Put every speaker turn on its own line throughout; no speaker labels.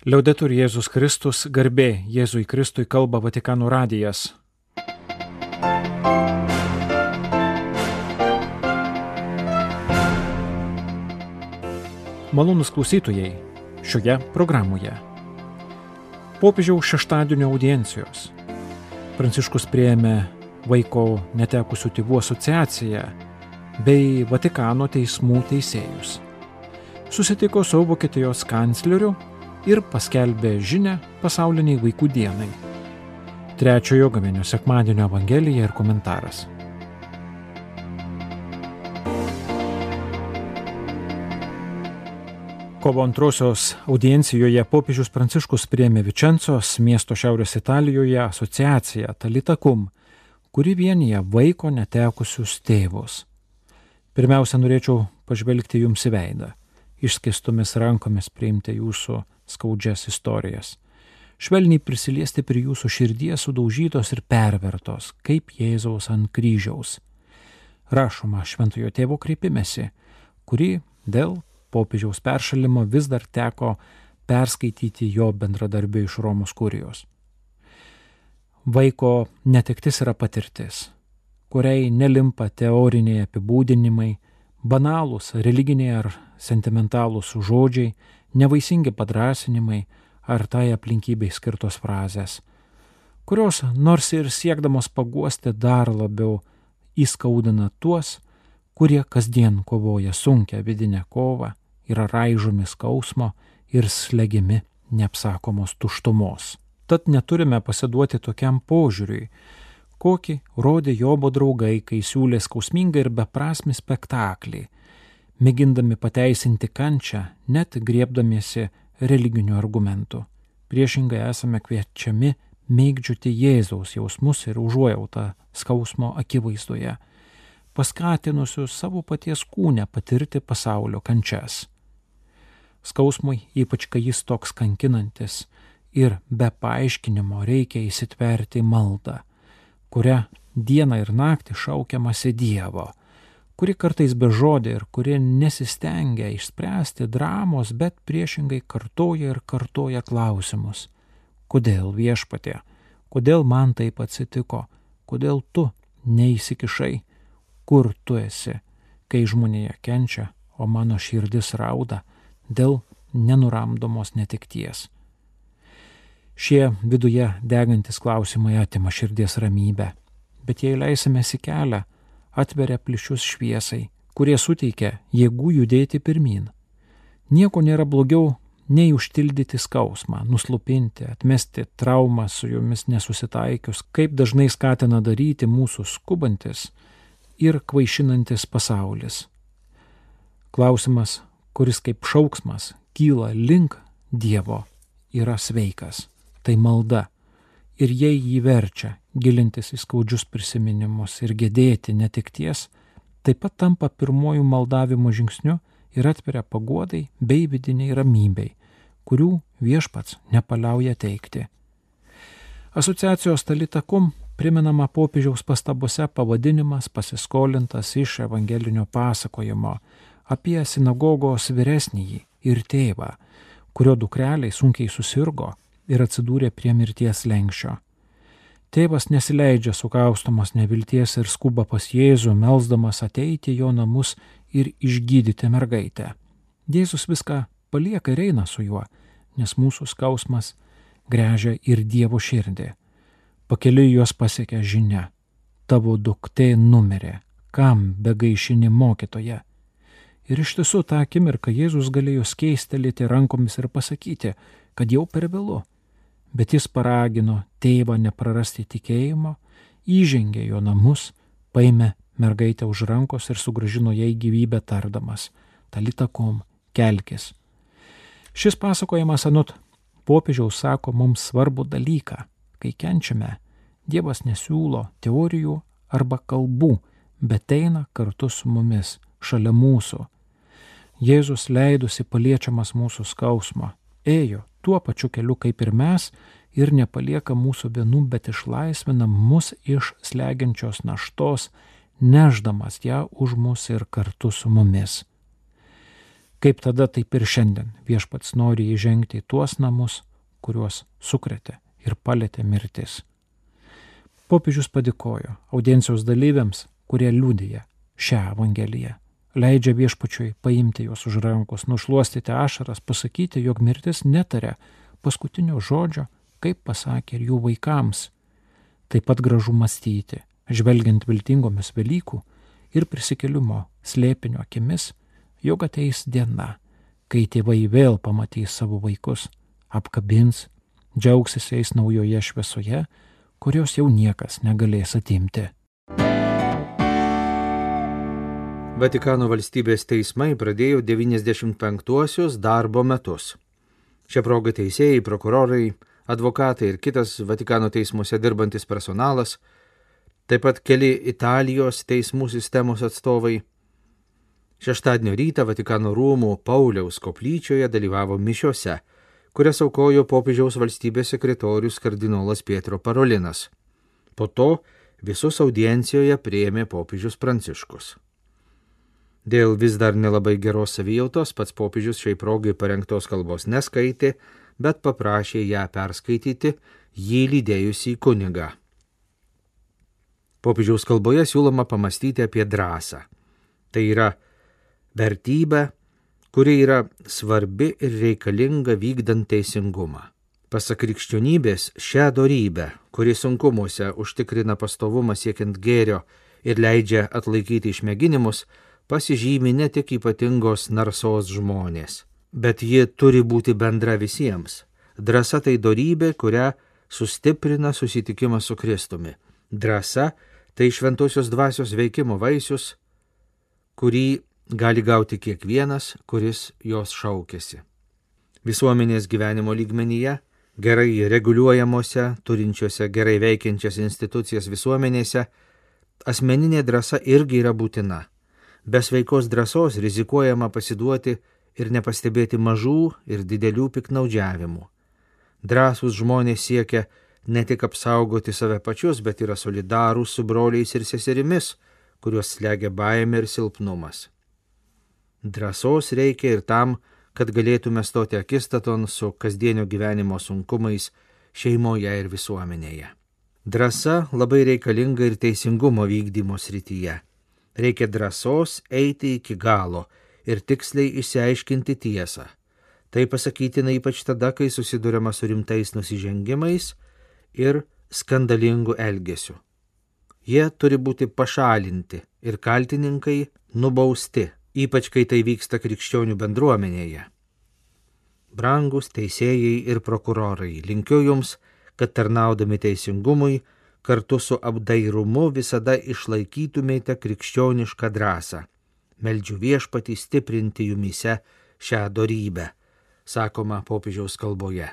Liaudetur Jėzus Kristus, garbė Jėzui Kristui kalba Vatikano radijas. Malonus klausytojai šioje programoje. Popiežiaus šeštadienio audiencijos. Pranciškus prieėmė vaiko netekusių tėvų asociaciją bei Vatikano teismų teisėjus. Susitiko su Vokietijos kancleriu ir paskelbė žinę pasauliniai vaikų dienai. Trečiojo gaminio sekmadienio evangelija ir komentaras. Kovo antrosios audiencijoje popiežius Pranciškus priėmė Vičencos miesto Šiaurės Italijoje asociaciją Talitakum, kuri vienyje vaiko netekusius tėvus. Pirmiausia, norėčiau pažvelgti jums į veidą, išskistomis rankomis priimti jūsų skaudžias istorijas. Švelniai prisiliesti prie jūsų širdies sudaužytos ir pervertos, kaip Jėzaus ant kryžiaus. Rašoma šventojo tėvo kreipimėsi, kurį dėl popiežiaus peršalimo vis dar teko perskaityti jo bendradarbio iš Romos kurijos. Vaiko netektis yra patirtis, kuriai nelimpa teoriniai apibūdinimai, banalūs religiniai ar sentimentalūs žodžiai, nevaisingi padrasinimai ar tai aplinkybei skirtos frazės, kurios nors ir siekdamos paguosti dar labiau įskaudina tuos, kurie kasdien kovoja sunkia vidinė kova yra raižomi skausmo ir slegiami neapsakomos tuštumos. Tad neturime pasiduoti tokiam požiūriui, kokį rodė Jobo draugai, kai siūlė skausmingą ir beprasmį spektaklį, mėgindami pateisinti kančią, net griebdamiesi religinių argumentų. Priešingai esame kviečiami mėgdžiuti Jėzaus jausmus ir užuojautą skausmo akivaizdoje, paskatinusius savo paties kūnę patirti pasaulio kančias skausmui, ypač kai jis toks kankinantis ir be paaiškinimo reikia įsitverti maldą, kuria dieną ir naktį šaukiamasi Dievo, kuri kartais be žodė ir kuri nesistengia išspręsti dramos, bet priešingai kartoja ir kartoja klausimus. Kodėl viešpatė, kodėl man taip atsitiko, kodėl tu neįsikišai, kur tu esi, kai žmonėje kenčia, o mano širdis rauda, dėl nenuramdomos netikties. Šie viduje degantis klausimai atima širdies ramybę, bet jei leisimės į kelią, atveria plyšius šviesai, kurie suteikia jėgų judėti pirmin. Nieko nėra blogiau nei užtildyti skausmą, nuslupinti, atmesti traumą su jomis nesusitaikius, kaip dažnai skatina daryti mūsų skubantis ir kvaišinantis pasaulis. Klausimas, kuris kaip šauksmas kyla link Dievo, yra sveikas. Tai malda. Ir jei jį verčia gilintis į skaudžius prisiminimus ir gedėti netikties, taip pat tampa pirmojų maldavimo žingsniu ir atveria paguodai bei vidiniai ramybei, kurių viešpats nepaliauja teikti. Asociacijos talitakum priminama popiežiaus pastabose pavadinimas pasiskolintas iš evangelinio pasakojimo apie sinagogos vyresnįjį ir tėvą, kurio dukreliai sunkiai susirgo ir atsidūrė prie mirties lenkščio. Tėvas nesileidžia sukaustomas nevilties ir skuba pas Jėzų, melzdamas ateiti jo namus ir išgydyti mergaitę. Jėzus viską palieka ir eina su juo, nes mūsų skausmas grežia ir Dievo širdį. Pakeliui juos pasiekia žinia. Tavo duktė numirė. Kam begaišini mokytoje? Ir iš tiesų tą akimirką Jėzus galėjo skeistelėti rankomis ir pasakyti, kad jau per vėlu. Bet jis paragino tėvą neprarasti tikėjimo, įžengė jo namus, paėmė mergaitę už rankos ir sugražino jai gyvybę tardamas - talitakom, kelkis. Šis pasakojimas anot popiežiaus sako mums svarbu dalyką. Kai kenčiame, Dievas nesiūlo teorijų arba kalbų, bet eina kartu su mumis, šalia mūsų Jėzus leidusi paliečiamas mūsų skausmo, ėjo tuo pačiu keliu kaip ir mes ir nepalieka mūsų vienų, bet išlaisvina mus iš slegiančios naštos, neždamas ją už mus ir kartu su mumis. Kaip tada, taip ir šiandien viešpats nori įžengti į tuos namus, kuriuos sukretė ir palėtė mirtis. Popiežius padėkojo audiencijos dalyviams, kurie liūdėja šią evangeliją. Leidžia viešpačiui paimti juos už rankos, nušuostyti ašaras, pasakyti, jog mirtis netarė paskutinio žodžio, kaip pasakė ir jų vaikams. Taip pat gražu mąstyti, žvelgiant viltingomis Velykų ir prisikėlimo slėpinio akimis, jog ateis diena, kai tėvai vėl pamatys savo vaikus, apkabins, džiaugsis jais naujoje šviesoje, kurios jau niekas negalės atimti.
Vatikano valstybės teismai pradėjo 95-uosius darbo metus. Šią progą teisėjai, prokurorai, advokatai ir kitas Vatikano teismuose dirbantis personalas, taip pat keli Italijos teismų sistemos atstovai Šeštadienio rytą Vatikano rūmų Pauliaus koplyčioje dalyvavo mišiose, kurias aukojo popiežiaus valstybės sekretorius kardinolas Pietro Parolinas. Po to visus audiencijoje prieėmė popiežius Pranciškus. Dėl vis dar nelabai geros savijautos pats popiežius šiai progai parengtos kalbos neskaitė, bet paprašė ją perskaityti jį lydėjusį kunigą. Popiežiaus kalboje siūloma pamastyti apie drąsą. Tai yra vertybę, kuri yra svarbi ir reikalinga vykdant teisingumą. Pasak krikščionybės, šią darybę, kuri sunkumuose užtikrina pastovumą siekiant gėrio ir leidžia atlaikyti išmėginimus, pasižymi ne tik ypatingos narsos žmonės, bet ji turi būti bendra visiems. Drasa tai darybė, kurią sustiprina susitikimas su Kristumi. Drasa tai šventosios dvasios veikimo vaisius, kurį gali gauti kiekvienas, kuris jos šaukėsi. Visuomenės gyvenimo lygmenyje, gerai reguliuojamuose, turinčiose gerai veikiančias institucijas visuomenėse, asmeninė drąsa irgi yra būtina. Be sveikos drąsos rizikuojama pasiduoti ir nepastebėti mažų ir didelių piknaudžiavimų. Drąsūs žmonės siekia ne tik apsaugoti save pačius, bet yra solidarūs su broliais ir seserimis, kuriuos slegia baimė ir silpnumas. Drąsos reikia ir tam, kad galėtume stoti akistaton su kasdienio gyvenimo sunkumais šeimoje ir visuomenėje. Drąsa labai reikalinga ir teisingumo vykdymo srityje. Reikia drąsos eiti iki galo ir tiksliai išsiaiškinti tiesą. Tai pasakytina ypač tada, kai susidurima su rimtais nusižengimais ir skandalingu elgesiu. Jie turi būti pašalinti ir kaltininkai nubausti ypač kai tai vyksta krikščionių bendruomenėje. Brangus teisėjai ir prokurorai, linkiu jums, kad tarnaudami teisingumui kartu su apdairumu visada išlaikytumėte krikščionišką drąsą. Meldžiu viešpatį stiprinti jumise šią darybę, sakoma popiežiaus kalboje.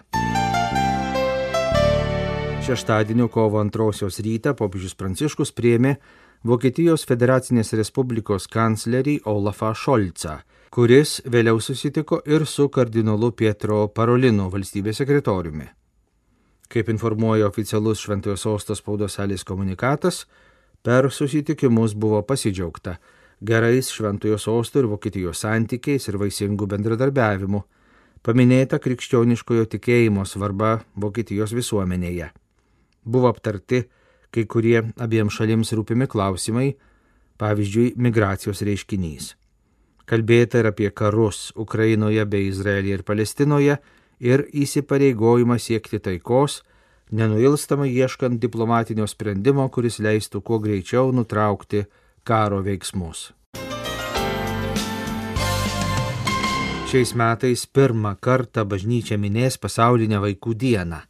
Šeštadienio kovo antrosios rytą popiežius Pranciškus priemė Vokietijos Federacinės Respublikos kanclerį Olafą Šolcą, kuris vėliau susitiko ir su kardinolu Pietro Parolinu valstybės sekretoriumi. Kaip informuoja oficialus Šventojo Sostos spaudos salės komunikatas, per susitikimus buvo pasidžiaugta gerais Šventojo Sosto ir Vokietijos santykiais ir vaisingų bendradarbiavimų, paminėta krikščioniškojo tikėjimo svarba Vokietijos visuomenėje. Buvo aptarti kai kurie abiem šalims rūpimi klausimai, pavyzdžiui, migracijos reiškinys. Kalbėta ir apie karus Ukrainoje bei Izraelyje ir Palestinoje ir įsipareigojimą siekti taikos, nenuilstamai ieškant diplomatinio sprendimo, kuris leistų kuo greičiau nutraukti karo veiksmus. Šiais metais pirmą kartą bažnyčia minės pasaulinę vaikų dieną.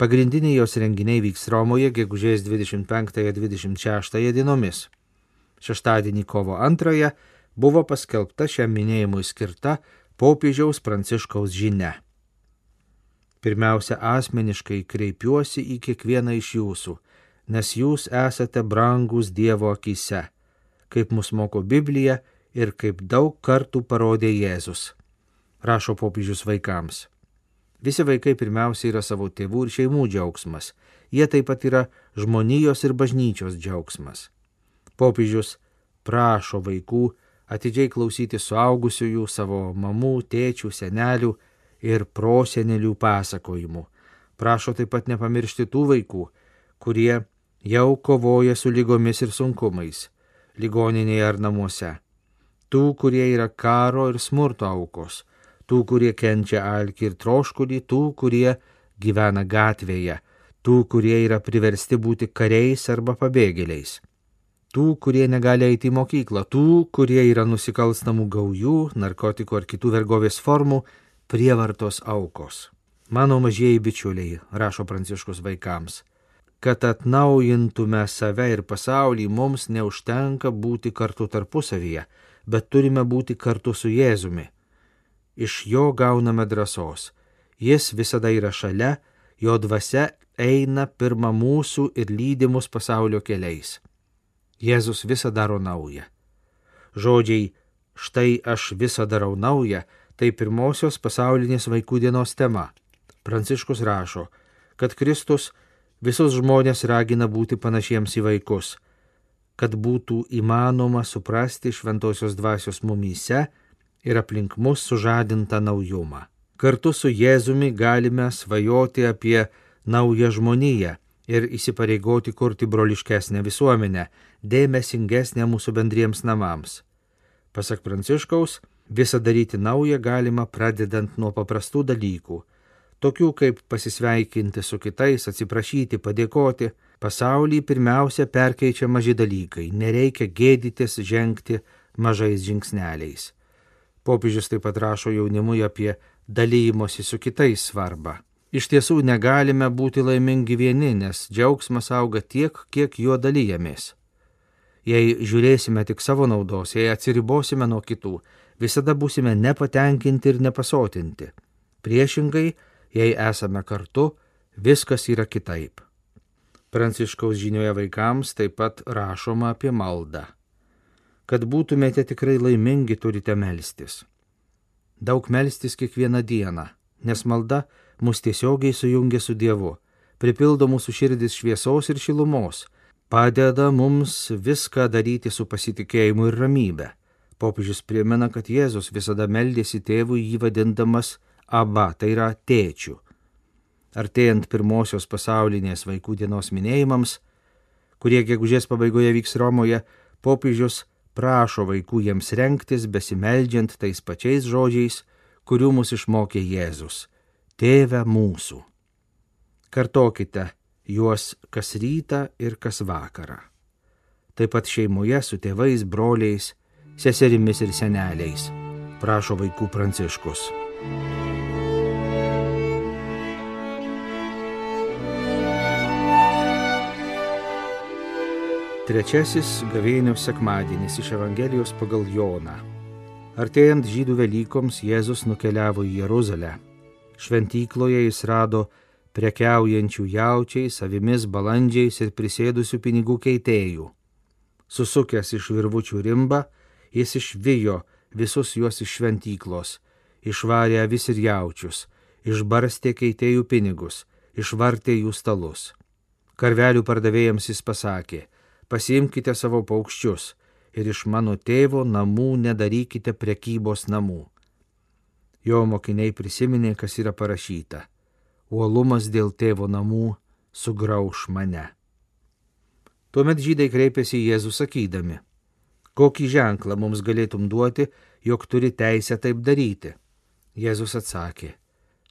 Pagrindiniai jos renginiai vyks Romoje gegužės 25-26 dienomis. Šeštadienį kovo 2 buvo paskelbta šiam minėjimui skirta popiežiaus pranciškaus žinia. Pirmiausia, asmeniškai kreipiuosi į kiekvieną iš jūsų, nes jūs esate brangus Dievo akise, kaip mus moko Biblija ir kaip daug kartų parodė Jėzus, rašo popiežius vaikams. Visi vaikai pirmiausia yra savo tėvų ir šeimų džiaugsmas. Jie taip pat yra žmonijos ir bažnyčios džiaugsmas. Popiežius prašo vaikų atidžiai klausyti suaugusiųjų, savo mamų, tėčių, senelių ir prosenelių pasakojimų. Prašo taip pat nepamiršti tų vaikų, kurie jau kovoja su lygomis ir sunkumais, ligoninėje ar namuose. Tų, kurie yra karo ir smurto aukos, tų, kurie kenčia alkį ir troškulį, tų, kurie gyvena gatvėje, tų, kurie yra priversti būti kariais arba pabėgėliais, tų, kurie negali eiti į mokyklą, tų, kurie yra nusikalstamų gaujų, narkotikų ar kitų vergovės formų, prievartos aukos. Mano mažieji bičiuliai, rašo pranciškus vaikams, kad atnaujintume save ir pasaulį, mums neužtenka būti kartu tarpusavyje, bet turime būti kartu su Jėzumi. Iš jo gauname drąsos. Jis visada yra šalia, jo dvasia eina pirma mūsų ir lydimus pasaulio keliais. Jėzus visą daro naują. Žodžiai štai aš visą darau naują tai pirmosios pasaulinės vaikų dienos tema. Pranciškus rašo, kad Kristus visus žmonės ragina būti panašiems į vaikus, kad būtų įmanoma suprasti šventosios dvasios mumyse ir aplink mus sužadintą naujumą. Kartu su Jėzumi galime svajoti apie naują žmoniją ir įsipareigoti kurti broliškesnę visuomenę, dėmesingesnę mūsų bendriems namams. Pasak Pranciškaus, visą daryti naują galima pradedant nuo paprastų dalykų, tokių kaip pasisveikinti su kitais, atsiprašyti, padėkoti. Pasaulį pirmiausia perkeičia maži dalykai, nereikia gėdytis žengti mažais žingsneliais. Popiežius taip pat rašo jaunimui apie dalymosi su kitais svarbą. Iš tiesų negalime būti laimingi vieni, nes džiaugsmas auga tiek, kiek juo dalyjamės. Jei žiūrėsime tik savo naudos, jei atsiribosime nuo kitų, visada būsime nepatenkinti ir nepasotinti. Priešingai, jei esame kartu, viskas yra kitaip. Pranciškaus žinioje vaikams taip pat rašoma apie maldą. Kad būtumėte tikrai laimingi, turite melstis. Daug melstis kiekvieną dieną, nes malda mus tiesiogiai sujungia su Dievu, pripildo mūsų širdis šviesos ir šilumos, padeda mums viską daryti su pasitikėjimu ir ramybė. Popiežius primena, kad Jėzus visada meldėsi tėvui jį vadindamas Aba, tai yra tėčių. Artėjant pirmosios pasaulinės vaikų dienos minėjimams, kurie gegužės pabaigoje vyks Romoje, popiežius prašo vaikų jiems renktis besimeldžiant tais pačiais žodžiais, kurių mus išmokė Jėzus Tėve mūsų. Kartokite juos kas rytą ir kas vakarą. Taip pat šeimoje su tėvais, broliais, seserimis ir seneliais, prašo vaikų pranciškus. Trečiasis gavėnių sekmadienis iš Evangelijos pagal Joną. Artėjant žydų Velykoms Jėzus nukeliavo į Jeruzalę Šventykloje jis rado prekiaujančių jaučiais, avimis, balandžiais ir prisėdusių pinigų keitėjų. Susukęs iš virvučių rimbą, jis išvijo visus juos iš šventyklos, išvarė avis ir jaučius, išbarstė keitėjų pinigus, išvartė jų stalus. Karvelių pardavėjams jis pasakė, pasiimkite savo paukščius ir iš mano tėvo namų nedarykite prekybos namų. Jo mokiniai prisiminė, kas yra parašyta. Uolumas dėl tėvo namų sugrauž mane. Tuomet žydai kreipėsi į Jėzų sakydami, kokį ženklą mums galėtum duoti, jog turi teisę taip daryti. Jėzus atsakė,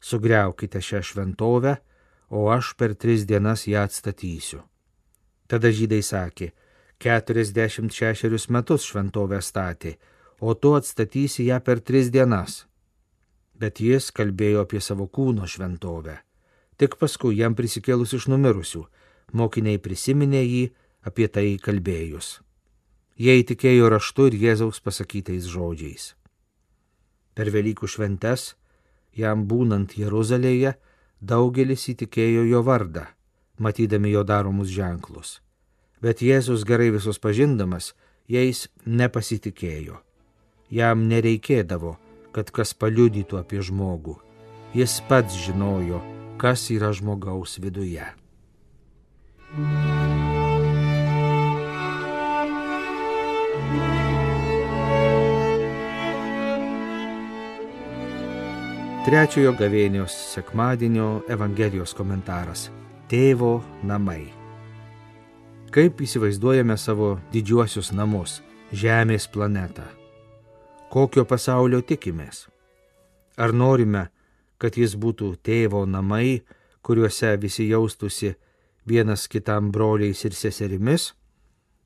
sugriaukite šią šventovę, o aš per tris dienas ją atstatysiu. Tada žydai sakė, keturiasdešimt šešerius metus šventovę statė, o tu atstatysi ją per tris dienas bet jis kalbėjo apie savo kūno šventovę. Tik paskui jam prisikėlus iš numirusių, mokiniai prisiminė jį apie tai kalbėjus. Jie įtikėjo raštu ir Jėzaus pasakytais žodžiais. Per Velykų šventes, jam būnant Jeruzalėje, daugelis įtikėjo jo vardą, matydami jo daromus ženklus. Bet Jėzus gerai visus pažindamas, jais nepasitikėjo. Jam nereikėdavo, kad kas paliudytų apie žmogų. Jis pats žinojo, kas yra žmogaus viduje. Trečiojo gavėnios sekmadienio Evangelijos komentaras - Tėvo namai. Kaip įsivaizduojame savo didžiuosius namus - Žemės planetą? Kokio pasaulio tikimės? Ar norime, kad jis būtų tėvo namai, kuriuose visi jaustųsi vienas kitam broliais ir seserimis?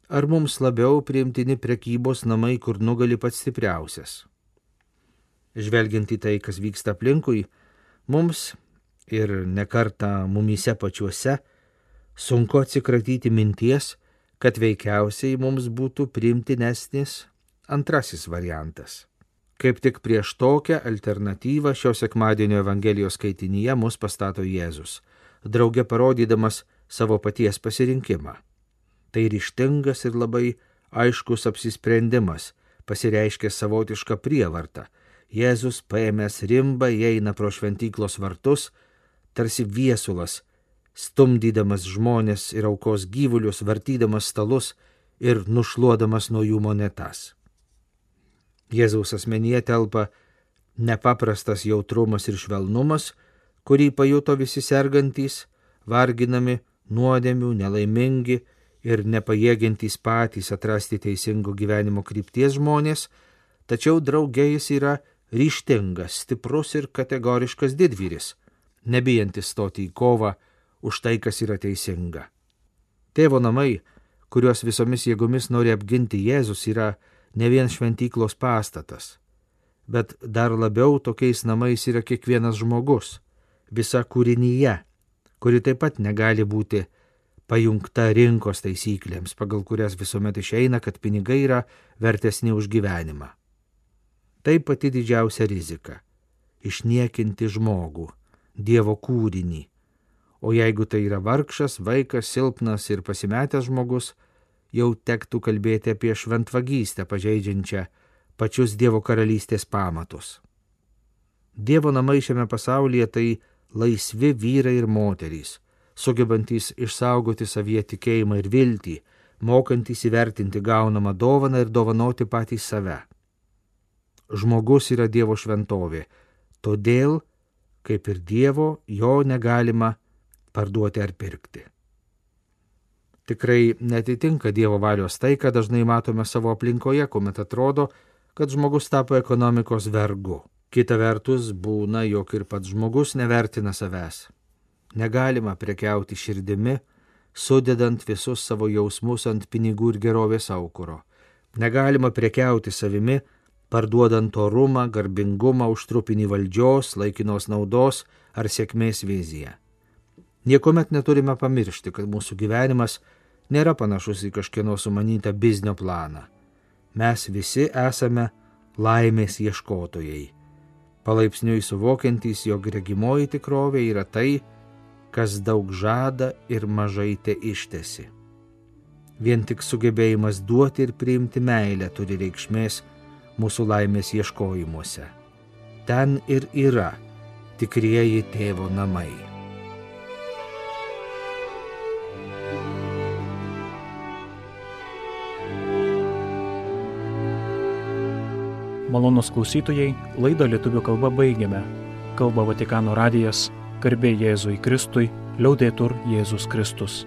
Ar mums labiau priimtini prekybos namai, kur nugali pats stipriausias? Žvelgiant į tai, kas vyksta aplinkui, mums ir nekarta mumyse pačiuose, sunku atsikratyti minties, kad veikiausiai mums būtų primtinesnis antrasis variantas. Kaip tik prieš tokią alternatyvą šio sekmadienio Evangelijos skaitinyje mus pastato Jėzus, drauge parodydamas savo paties pasirinkimą. Tai ryštingas ir labai aiškus apsisprendimas, pasireiškia savotišką prievartą, Jėzus paėmęs rimbą įeina pro šventyklos vartus, tarsi viesulas, stumdydamas žmonės ir aukos gyvulius, vartydamas stalus ir nušluodamas nuo jų monetas. Jėzaus asmenyje telpa nepaprastas jautrumas ir švelnumas, kurį pajuto visi sergantys, varginami, nuodėmių, nelaimingi ir nepajėgiantys patys atrasti teisingo gyvenimo krypties žmonės, tačiau draugė jis yra ryštingas, stiprus ir kategoriškas didvyris, nebijantis stoti į kovą už tai, kas yra teisinga. Tėvo namai, kuriuos visomis jėgomis nori apginti Jėzus, yra ne vien šventyklos pastatas, bet dar labiau tokiais namais yra kiekvienas žmogus, visa kūrinyje, kuri taip pat negali būti pajungta rinkos taisyklėms, pagal kurias visuomet išeina, kad pinigai yra vertesni už gyvenimą. Tai pati didžiausia rizika - išniekinti žmogų, Dievo kūrinį. O jeigu tai yra vargšas, vaikas, silpnas ir pasimetęs žmogus, jau tektų kalbėti apie šventvagystę pažeidžiančią pačius Dievo karalystės pamatus. Dievo namai šiame pasaulyje tai laisvi vyrai ir moterys, sugebantys išsaugoti savyje tikėjimą ir viltį, mokantys įvertinti gaunamą dovaną ir dovanoti patys save žmogus yra Dievo šventovė. Todėl, kaip ir Dievo, jo negalima parduoti ar pirkti. Tikrai netitinka Dievo valios tai, ką dažnai matome savo aplinkoje, kuomet atrodo, kad žmogus tapo ekonomikos vergu. Kita vertus būna, jog ir pats žmogus nevertina savęs. Negalima prekiauti širdimi, sudedant visus savo jausmus ant pinigų ir gerovės aukuro. Negalima prekiauti savimi, parduodant orumą, garbingumą už trupinį valdžios, laikinos naudos ar sėkmės viziją. Niekuomet neturime pamiršti, kad mūsų gyvenimas nėra panašus į kažkieno sumanytą biznio planą. Mes visi esame laimės ieškotojai, palaipsniui suvokiantys, jog regimoji tikrovė yra tai, kas daug žada ir mažai te ištesi. Vien tik sugebėjimas duoti ir priimti meilę turi reikšmės mūsų laimės ieškojimuose. Ten ir yra tikrieji tėvo namai.
Malonus klausytojai, laidą lietuvių kalba baigiame. Kalba Vatikano radijas, garbė Jėzui Kristui, liaudėtur Jėzus Kristus.